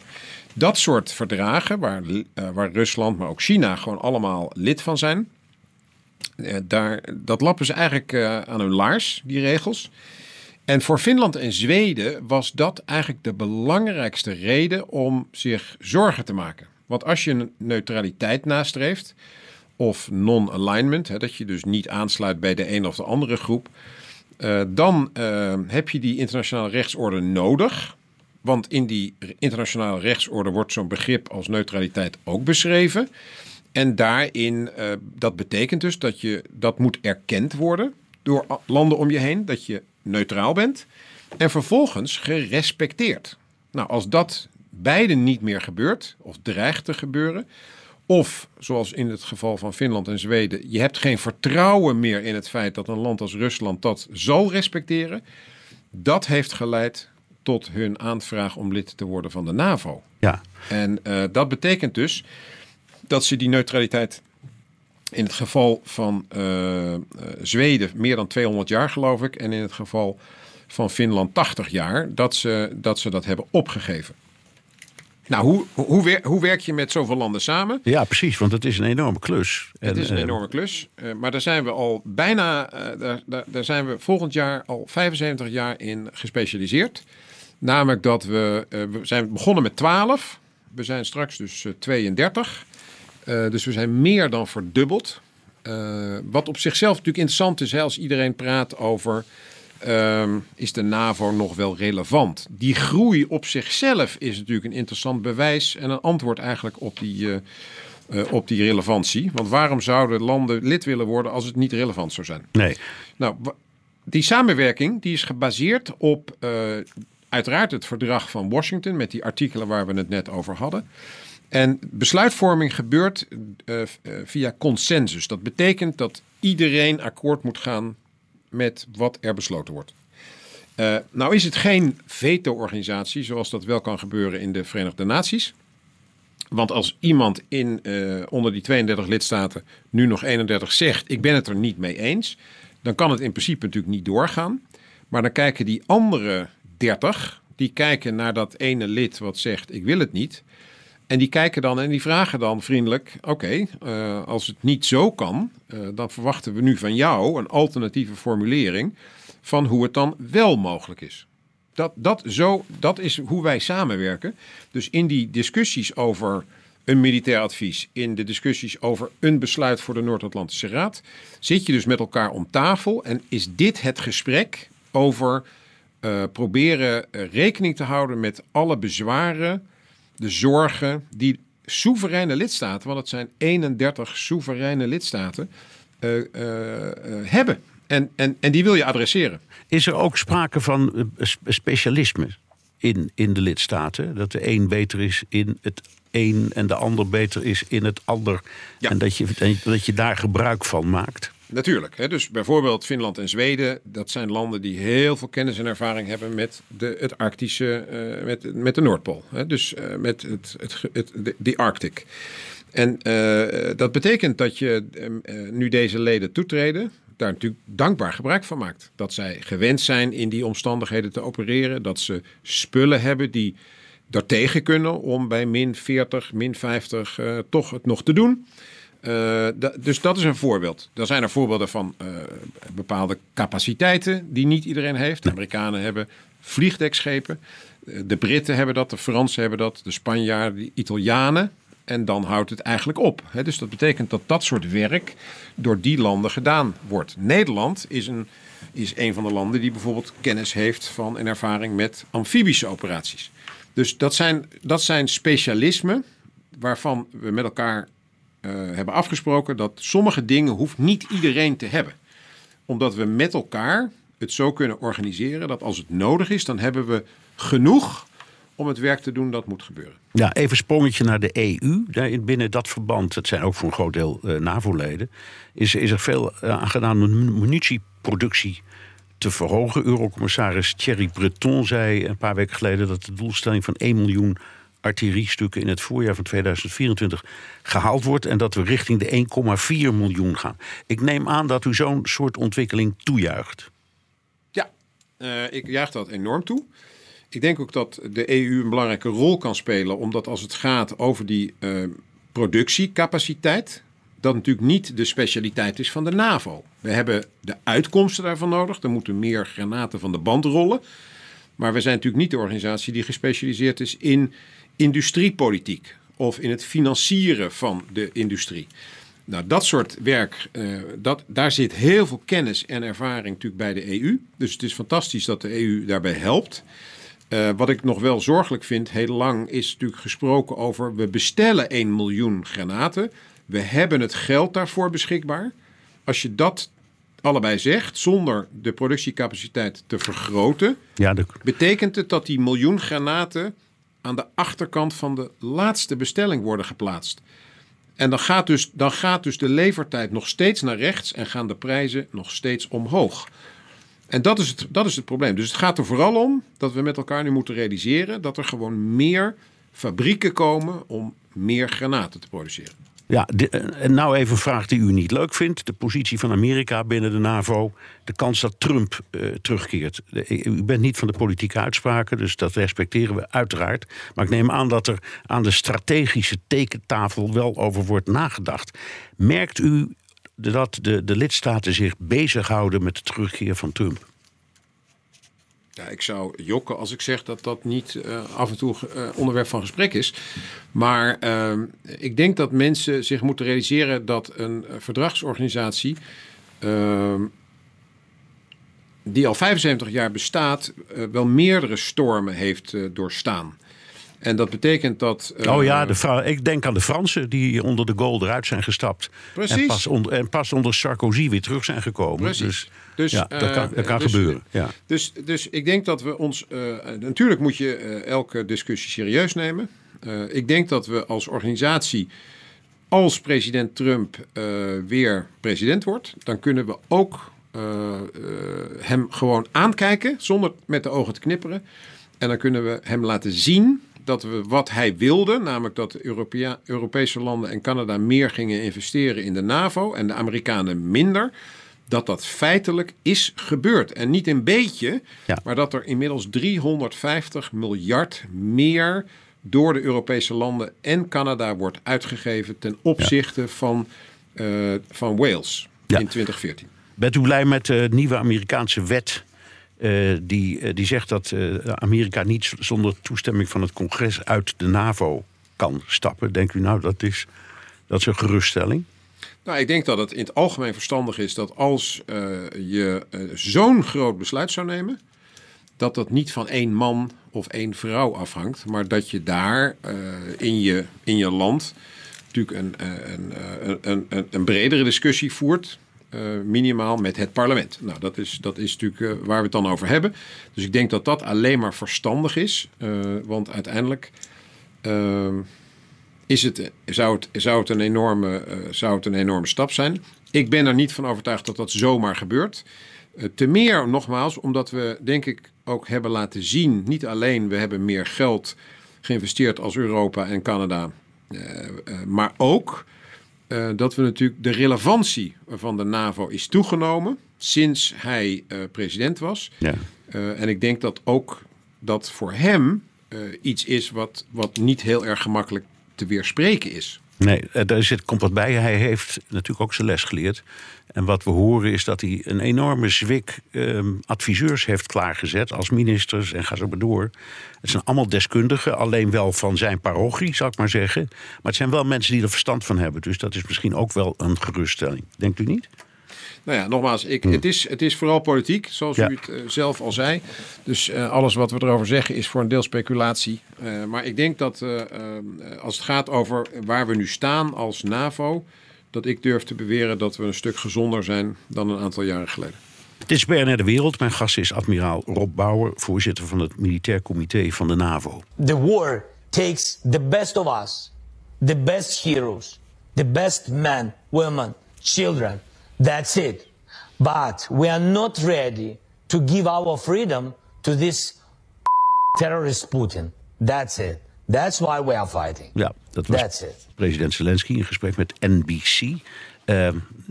dat soort verdragen, waar, uh, waar Rusland, maar ook China gewoon allemaal lid van zijn, uh, daar, dat lappen ze eigenlijk uh, aan hun laars, die regels. En voor Finland en Zweden was dat eigenlijk de belangrijkste reden om zich zorgen te maken. Want als je neutraliteit nastreeft, of non-alignment, dat je dus niet aansluit bij de een of de andere groep, uh, dan uh, heb je die internationale rechtsorde nodig. Want in die internationale rechtsorde wordt zo'n begrip als neutraliteit ook beschreven. En daarin, uh, dat betekent dus dat je dat moet erkend worden door landen om je heen, dat je neutraal bent en vervolgens gerespecteerd. Nou, als dat beide niet meer gebeurt, of dreigt te gebeuren, of zoals in het geval van Finland en Zweden, je hebt geen vertrouwen meer in het feit dat een land als Rusland dat zal respecteren, dat heeft geleid tot hun aanvraag om lid te worden van de NAVO. Ja. En uh, dat betekent dus dat ze die neutraliteit in het geval van uh, Zweden meer dan 200 jaar, geloof ik. En in het geval van Finland 80 jaar, dat ze dat, ze dat hebben opgegeven. Nou, hoe, hoe, hoe werk je met zoveel landen samen? Ja, precies, want het is een enorme klus. Het is een enorme klus. Maar daar zijn we al bijna, daar, daar, daar, zijn we volgend jaar al 75 jaar in gespecialiseerd. Namelijk dat we, we zijn begonnen met 12. We zijn straks dus 32. Uh, dus we zijn meer dan verdubbeld. Uh, wat op zichzelf natuurlijk interessant is, hè, als iedereen praat over. Uh, is de NAVO nog wel relevant? Die groei op zichzelf is natuurlijk een interessant bewijs en een antwoord eigenlijk op die, uh, op die relevantie. Want waarom zouden landen lid willen worden als het niet relevant zou zijn? Nee. Nou, die samenwerking die is gebaseerd op uh, uiteraard het verdrag van Washington met die artikelen waar we het net over hadden. En besluitvorming gebeurt uh, via consensus. Dat betekent dat iedereen akkoord moet gaan met wat er besloten wordt. Uh, nou is het geen veto-organisatie zoals dat wel kan gebeuren in de Verenigde Naties. Want als iemand in, onder die 32 lidstaten nu nog 31 zegt: Ik ben het er niet mee eens, dan kan het in principe natuurlijk niet doorgaan. Maar dan kijken die andere 30, die kijken naar dat ene lid wat zegt: Ik wil het niet. En die kijken dan en die vragen dan vriendelijk: Oké, uh, als het niet zo kan, uh, dan verwachten we nu van jou een alternatieve formulering van hoe het dan wel mogelijk is. Dat, dat, zo, dat is hoe wij samenwerken. Dus in die discussies over een militair advies, in de discussies over een besluit voor de Noord-Atlantische Raad, zit je dus met elkaar om tafel en is dit het gesprek over uh, proberen rekening te houden met alle bezwaren, de zorgen die soevereine lidstaten, want het zijn 31 soevereine lidstaten, uh, uh, hebben. En, en, en die wil je adresseren. Is er ook sprake van specialisme in, in de lidstaten? Dat de een beter is in het een en de ander beter is in het ander. Ja. En dat je, dat je daar gebruik van maakt? Natuurlijk. Hè. Dus bijvoorbeeld Finland en Zweden, dat zijn landen die heel veel kennis en ervaring hebben met de, het Arctische, uh, met, met de Noordpool. Hè. Dus uh, met het, het, het, de, Arctic. En uh, dat betekent dat je nu deze leden toetreden, daar natuurlijk dankbaar gebruik van maakt. Dat zij gewend zijn in die omstandigheden te opereren, dat ze spullen hebben die daartegen kunnen om bij min 40, min 50 toch het nog te doen. Uh, dus dat is een voorbeeld. Er zijn er voorbeelden van uh, bepaalde capaciteiten die niet iedereen heeft. De Amerikanen hebben vliegdekschepen. Eh, de Britten hebben dat, de Fransen hebben dat, de Spanjaarden, de Italianen. En dan houdt het eigenlijk op. Dus dat betekent dat dat soort werk door die landen gedaan wordt. Nederland is een, is een van de landen die bijvoorbeeld kennis heeft van en ervaring met amfibische operaties. Dus dat zijn, dat zijn specialismen waarvan we met elkaar hebben afgesproken dat sommige dingen hoeft niet iedereen te hebben. Omdat we met elkaar het zo kunnen organiseren dat als het nodig is, dan hebben we genoeg om het werk te doen dat moet gebeuren. Ja, even sprongetje naar de EU. Binnen dat verband, dat zijn ook voor een groot deel uh, NAVO-leden, is, is er veel uh, aan gedaan om munitieproductie te verhogen. Eurocommissaris Thierry Breton zei een paar weken geleden dat de doelstelling van 1 miljoen artilleriestukken in het voorjaar van 2024 gehaald wordt en dat we richting de 1,4 miljoen gaan. Ik neem aan dat u zo'n soort ontwikkeling toejuicht. Ja, uh, ik juich dat enorm toe. Ik denk ook dat de EU een belangrijke rol kan spelen, omdat als het gaat over die uh, productiecapaciteit, dat natuurlijk niet de specialiteit is van de NAVO. We hebben de uitkomsten daarvan nodig. Er moeten meer granaten van de band rollen. Maar we zijn natuurlijk niet de organisatie die gespecialiseerd is in industriepolitiek of in het financieren van de industrie. Nou, dat soort werk, uh, dat, daar zit heel veel kennis en ervaring natuurlijk bij de EU. Dus het is fantastisch dat de EU daarbij helpt. Uh, wat ik nog wel zorgelijk vind, heel lang is natuurlijk gesproken over... we bestellen 1 miljoen granaten, we hebben het geld daarvoor beschikbaar. Als je dat allebei zegt, zonder de productiecapaciteit te vergroten... Ja, betekent het dat die miljoen granaten aan de achterkant van de laatste bestelling worden geplaatst. En dan gaat, dus, dan gaat dus de levertijd nog steeds naar rechts en gaan de prijzen nog steeds omhoog. En dat is, het, dat is het probleem. Dus het gaat er vooral om dat we met elkaar nu moeten realiseren dat er gewoon meer fabrieken komen om meer granaten te produceren. Ja, eh, nou even een vraag die u niet leuk vindt. De positie van Amerika binnen de NAVO. De kans dat Trump uh, terugkeert. U bent niet van de politieke uitspraken, dus dat respecteren we uiteraard. Maar ik neem aan dat er aan de strategische tekentafel wel over wordt nagedacht. Merkt u dat de, de lidstaten zich bezighouden met de terugkeer van Trump? Ja, ik zou jokken als ik zeg dat dat niet uh, af en toe uh, onderwerp van gesprek is. Maar uh, ik denk dat mensen zich moeten realiseren dat een verdragsorganisatie. Ehm, die al 75 jaar bestaat, eh, wel meerdere stormen heeft doorstaan. En dat betekent dat. Uh, oh ja, de ik denk aan de Fransen die onder de Gaulle eruit zijn gestapt. Precies. En pas, onder, en pas onder Sarkozy weer terug zijn gekomen. Precies. Dus, dus ja, dat kan, dat kan dus, gebeuren. Ja. Dus, dus ik denk dat we ons. natuurlijk moet je elke discussie serieus nemen. ik denk dat we als organisatie als president Trump uh, weer president wordt, dan kunnen we ook uh, uh, hem gewoon aankijken zonder met de ogen te knipperen. En dan kunnen we hem laten zien dat we wat hij wilde, namelijk dat de Europea Europese landen en Canada meer gingen investeren in de NAVO en de Amerikanen minder, dat dat feitelijk is gebeurd. En niet een beetje, ja. maar dat er inmiddels 350 miljard meer door de Europese landen en Canada wordt uitgegeven ten opzichte van, uh, van Wales in 2014. Bent u blij met de nieuwe Amerikaanse wet uh, die, uh, die zegt dat Amerika niet zonder toestemming van het congres uit de NAVO kan stappen? Denkt u nou dat is, dat is een geruststelling? Nou, ik denk dat het in het algemeen verstandig is dat als je zo'n groot besluit zou nemen, dat dat niet van één man of één vrouw afhangt, maar dat je daar uh, in, je, in je land natuurlijk een, eh, een, eh, een, een, een bredere discussie voert. Minimaal met het parlement. Nou, dat is, dat is natuurlijk waar we het dan over hebben. Dus ik denk dat dat alleen maar verstandig is. Want uiteindelijk ehm, is het, zou, het, zou, het een enorme, zou het een enorme stap zijn. Ik ben er niet van overtuigd dat dat zomaar gebeurt. te meer, nogmaals, omdat we denk ik ook hebben laten zien. Niet alleen we hebben meer geld geïnvesteerd als Europa en Canada, eh, eh, maar ook uh, dat we natuurlijk de relevantie van de NAVO is toegenomen sinds hij president was. Ja. en ik denk dat ook dat voor hem iets is wat, wat niet heel erg gemakkelijk te weerspreken is. Nee, daar zit, komt wat bij. Hij heeft natuurlijk ook zijn les geleerd. En wat we horen is dat hij een enorme zwik ehm, adviseurs heeft klaargezet als ministers en ga zo maar door. Het zijn allemaal deskundigen, alleen wel van zijn parochie, zou ik maar zeggen. Maar het zijn wel mensen die er verstand van hebben. Dus dat is misschien ook wel een geruststelling. Denkt u niet? Nou ja, nogmaals, ik, hm. het, is, het is vooral politiek, zoals u het uh, zelf al zei. Dus uh, alles wat we erover zeggen is voor een deel speculatie. Uh, maar ik denk dat als het gaat over waar we nu staan als NAVO dat ik durf te beweren dat we een stuk gezonder zijn dan een aantal jaren geleden. Het is BNR De Wereld. Mijn gast is admiraal Rob Bauer, voorzitter van het Militair Comité van de NAVO. The war takes the best of us, the best heroes, the best men, women, children. That's it. But we are not ready to give our freedom to this terrorist Putin. That's it. That's why we are fighting. Ja, dat was president Zelensky in gesprek met NBC. Uh,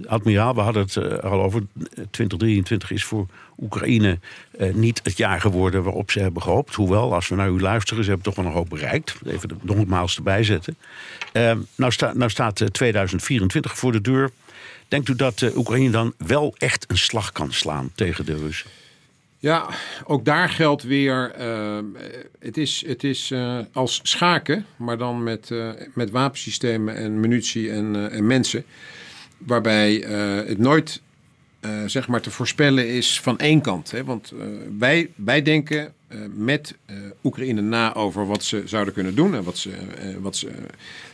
admiraal, we hadden het uh, al over. 2023 is voor Oekraïne uh, niet het jaar geworden waarop ze hebben gehoopt. Hoewel, als we naar u luisteren, ze hebben toch wel een hoop bereikt. Even de nogmaals erbij zetten. Uh, nou, sta, nou staat 2024 voor de deur. Denkt u dat Oekraïne dan wel echt een slag kan slaan tegen de Russen? Ja, ook daar geldt weer, uh, het is, het is uh, als schaken, maar dan met, met wapensystemen en munitie en, en mensen. Waarbij het nooit zeg maar te voorspellen is van één kant. Hè? Want wij, wij denken met Oekraïne na over wat ze zouden kunnen doen. En wat ze, wat ze,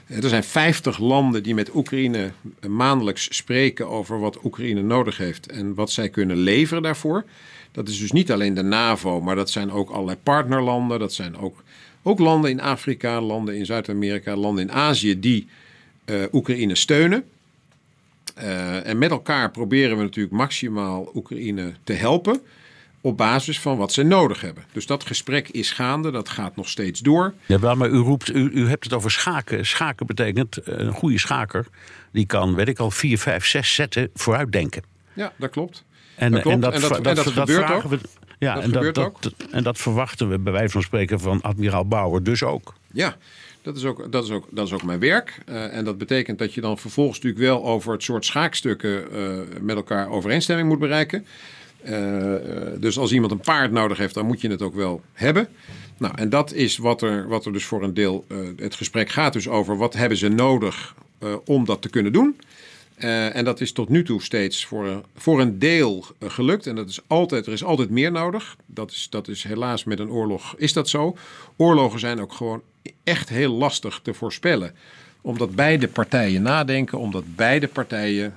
er zijn 50 landen die met Oekraïne maandelijks spreken over wat Oekraïne nodig heeft en wat zij kunnen leveren daarvoor. Dat is dus niet alleen de NAVO, maar dat zijn ook allerlei partnerlanden. Dat zijn ook, ook landen in Afrika, landen in Zuid-Amerika, landen in Azië die Oekraïne steunen. Uh, en met elkaar proberen we natuurlijk maximaal Oekraïne te helpen op basis van wat ze nodig hebben. Dus dat gesprek is gaande, dat gaat nog steeds door. Ja, wel, maar u, roept, u, u hebt het over schaken. Schaken betekent eh, een goede schaker. Die kan, weet ik al, vier, vijf, zes zetten vooruitdenken. Ja, dat klopt. En dat, en dat, en dat, dat, gebeurt ook. We, ja, en dat, dat, en dat verwachten we bij wijze van spreken van admiraal Bauer dus ook. Ja, dat is ook, dat is ook, dat is ook mijn werk. Uh, en dat betekent dat je dan vervolgens natuurlijk wel over het soort schaakstukken uh, met elkaar overeenstemming moet bereiken. Uh, dus als iemand een paard nodig heeft, dan moet je het ook wel hebben. Nou, en dat is wat er, wat er dus voor een deel. het gesprek gaat dus over wat hebben ze nodig om dat te kunnen doen. En dat is tot nu toe steeds voor, voor een deel gelukt. En dat is altijd, er is altijd meer nodig. Dat is, dat is helaas met een oorlog is dat zo. Oorlogen zijn ook gewoon echt heel lastig te voorspellen. Omdat beide partijen nadenken, omdat beide partijen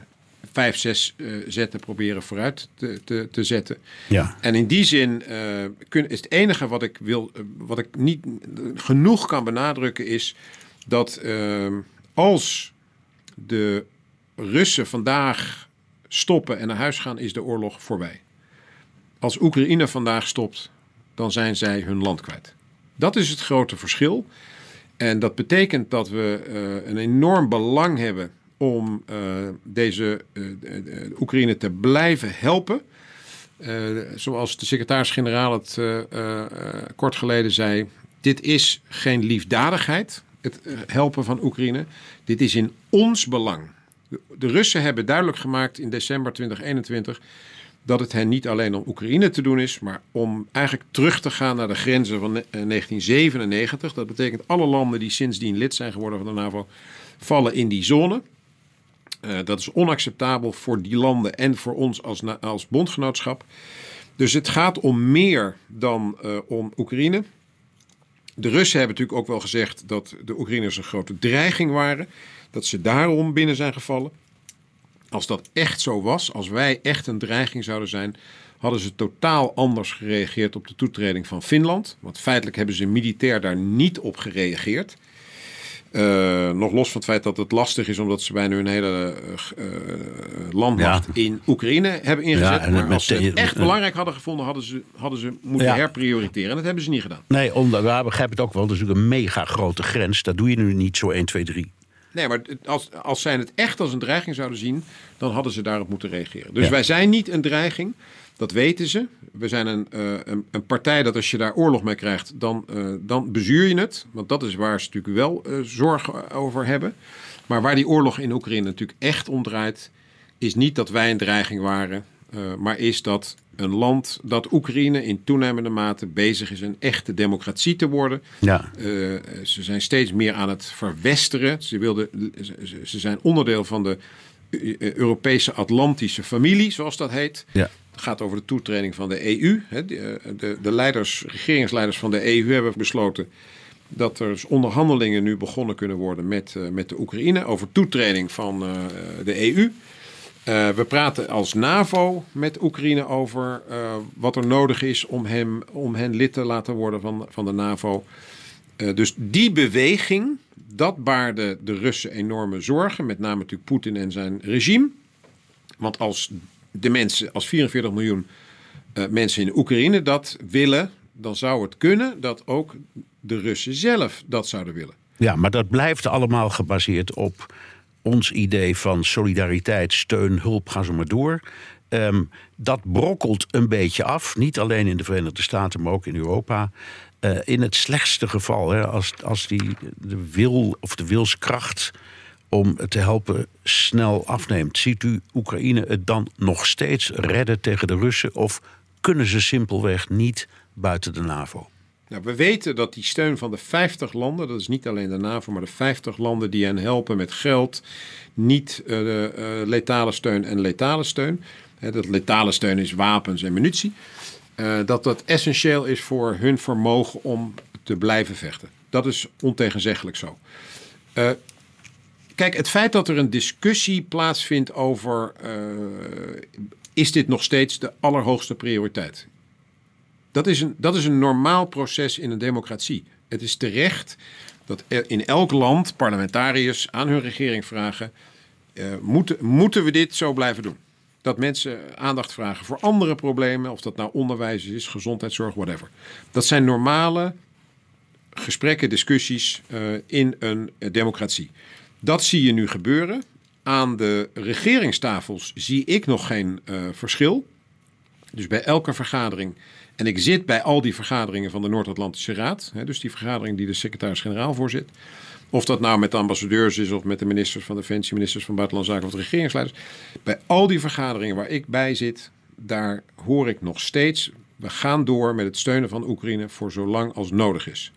vijf, zes uh, zetten proberen vooruit te, te, te, zetten. Ja. En in die zin uh, kun, is het enige wat ik, wil, uh, wat ik niet genoeg kan benadrukken is dat als de Russen vandaag stoppen en naar huis gaan, is de oorlog voorbij. Als Oekraïne vandaag stopt, dan zijn zij hun land kwijt. Dat is het grote verschil. En dat betekent dat we uh, een enorm belang hebben om uh, deze uh, Oekraïne te blijven helpen. zoals de secretaris-generaal het kort geleden zei: dit is geen liefdadigheid, het helpen van Oekraïne. Dit is in ons belang. De Russen hebben duidelijk gemaakt in december 2021 dat het hen niet alleen om Oekraïne te doen is, maar om eigenlijk terug te gaan naar de grenzen van 1997. Dat betekent alle landen die sindsdien lid zijn geworden van de NAVO vallen in die zone. Uh, dat is onacceptabel voor die landen en voor ons als, als bondgenootschap. Dus het gaat om meer dan uh, om Oekraïne. De Russen hebben natuurlijk ook wel gezegd dat de Oekraïners een grote dreiging waren. Dat ze daarom binnen zijn gevallen. Als dat echt zo was, als wij echt een dreiging zouden zijn, hadden ze totaal anders gereageerd op de toetreding van Finland. Want feitelijk hebben ze militair daar niet op gereageerd. Uh, nog los van het feit dat het lastig is omdat ze bijna hun hele uh, landmacht ja. in Oekraïne hebben ingezet. Ja, maar als ze het echt belangrijk hadden gevonden, hadden ze, hadden ze moeten ja. herprioriteren. En dat hebben ze niet gedaan. Nee, omdat, we begrijpen het ook wel. Dat is natuurlijk een mega grote grens. Dat doe je nu niet zo 1, 2, 3. Nee, maar als, als zij het echt als een dreiging zouden zien, dan hadden ze daarop moeten reageren. Dus wij zijn niet een dreiging. Dat weten ze. We zijn een, uh, een, een, partij dat als je daar oorlog mee krijgt, dan, uh, dan bezuur je het. Want dat is waar ze natuurlijk wel uh, zorgen over hebben. Maar waar die oorlog in Oekraïne natuurlijk echt om draait, is niet dat wij een dreiging waren, maar is dat een land dat Oekraïne in toenemende mate bezig is een echte democratie te worden. Ja. ze zijn steeds meer aan het verwesteren. Ze, wilden, ze, zijn onderdeel van de Europese Atlantische familie, zoals dat heet. Ja. Het gaat over de toetreding van de EU. De, de, de leiders, regeringsleiders van de EU hebben besloten dat er onderhandelingen nu begonnen kunnen worden met, met de Oekraïne over toetreding van de EU. Uh, we praten als NAVO met Oekraïne over wat er nodig is om, hem, om hen lid te laten worden van, van de NAVO. dus die beweging, dat baarde de Russen enorme zorgen, met name natuurlijk Poetin en zijn regime. Want als de mensen, als 44 miljoen mensen in Oekraïne dat willen, dan zou het kunnen dat ook de Russen zelf dat zouden willen. Ja, maar dat blijft allemaal gebaseerd op ons idee van solidariteit, steun, hulp, ga zo maar door. Um, dat brokkelt een beetje af, niet alleen in de Verenigde Staten, maar ook in Europa. Uh, in het slechtste geval, hè, als, als die, de wil of de wilskracht om te helpen snel afneemt. Ziet u Oekraïne het dan nog steeds redden tegen de Russen? Of kunnen ze simpelweg niet buiten de NAVO? Nou, we weten dat die steun van de 50 landen, dat is niet alleen de NAVO, maar de 50 landen die hen helpen met geld, niet uh, letale steun en letale steun. He, dat letale steun is wapens en munitie. Uh, dat dat essentieel is voor hun vermogen om te blijven vechten. Dat is ontegenzeggelijk zo. Kijk, het feit dat er een discussie plaatsvindt over is dit nog steeds de allerhoogste prioriteit? Dat is, een, dat is een normaal proces in een democratie. Het is terecht dat in elk land parlementariërs aan hun regering vragen: uh, moeten, moeten we dit zo blijven doen? Dat mensen aandacht vragen voor andere problemen, of dat nou onderwijs is, gezondheidszorg, whatever. Dat zijn normale gesprekken, discussies uh, in een democratie. Dat zie je nu gebeuren. Aan de regeringstafels zie ik nog geen uh, verschil. Dus bij elke vergadering, en ik zit bij al die vergaderingen van de Noord-Atlantische Raad, hè, dus die vergadering die de secretaris-generaal voorzit. Of dat nou met de ambassadeurs is of met de ministers van Defensie, ministers van Buitenlandse Zaken of de regeringsleiders. Bij al die vergaderingen waar ik bij zit, daar hoor ik nog steeds, we gaan door met het steunen van Oekraïne voor zolang als nodig is.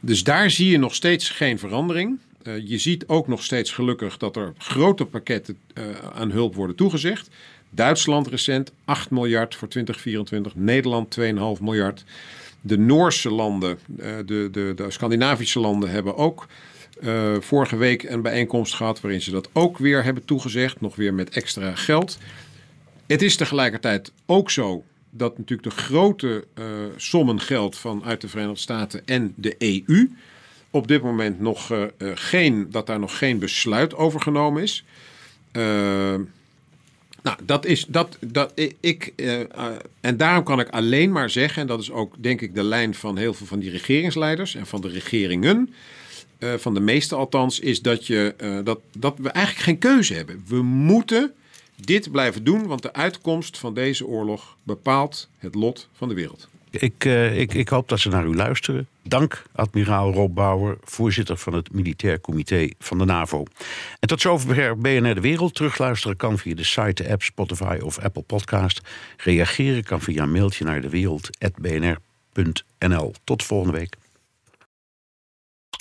Dus daar zie je nog steeds geen verandering. Uh, je ziet ook nog steeds gelukkig dat er grote pakketten uh, aan hulp worden toegezegd. Duitsland recent 8 miljard voor 2024, Nederland 2,5 miljard. De Noorse landen, de, de, de Scandinavische landen hebben ook vorige week een bijeenkomst gehad waarin ze dat ook weer hebben toegezegd, nog weer met extra geld. Het is tegelijkertijd ook zo dat natuurlijk de grote uh, sommen geld vanuit de Verenigde Staten en de EU op dit moment nog geen, dat daar nog geen besluit over genomen is. Nou, dat is dat, dat ik. en daarom kan ik alleen maar zeggen, en dat is ook denk ik de lijn van heel veel van die regeringsleiders en van de regeringen. van de meeste althans, is dat, je, dat, dat we eigenlijk geen keuze hebben. We moeten dit blijven doen, want de uitkomst van deze oorlog bepaalt het lot van de wereld. Ik, ik, ik hoop dat ze naar u luisteren. Dank, admiraal Rob Bauer, voorzitter van het Militair Comité van de NAVO. En tot zover BNR De Wereld. Terugluisteren kan via de site, de app, Spotify of Apple Podcast. Reageren kan via een mailtje naar dewereld.bnr.nl. Tot volgende week.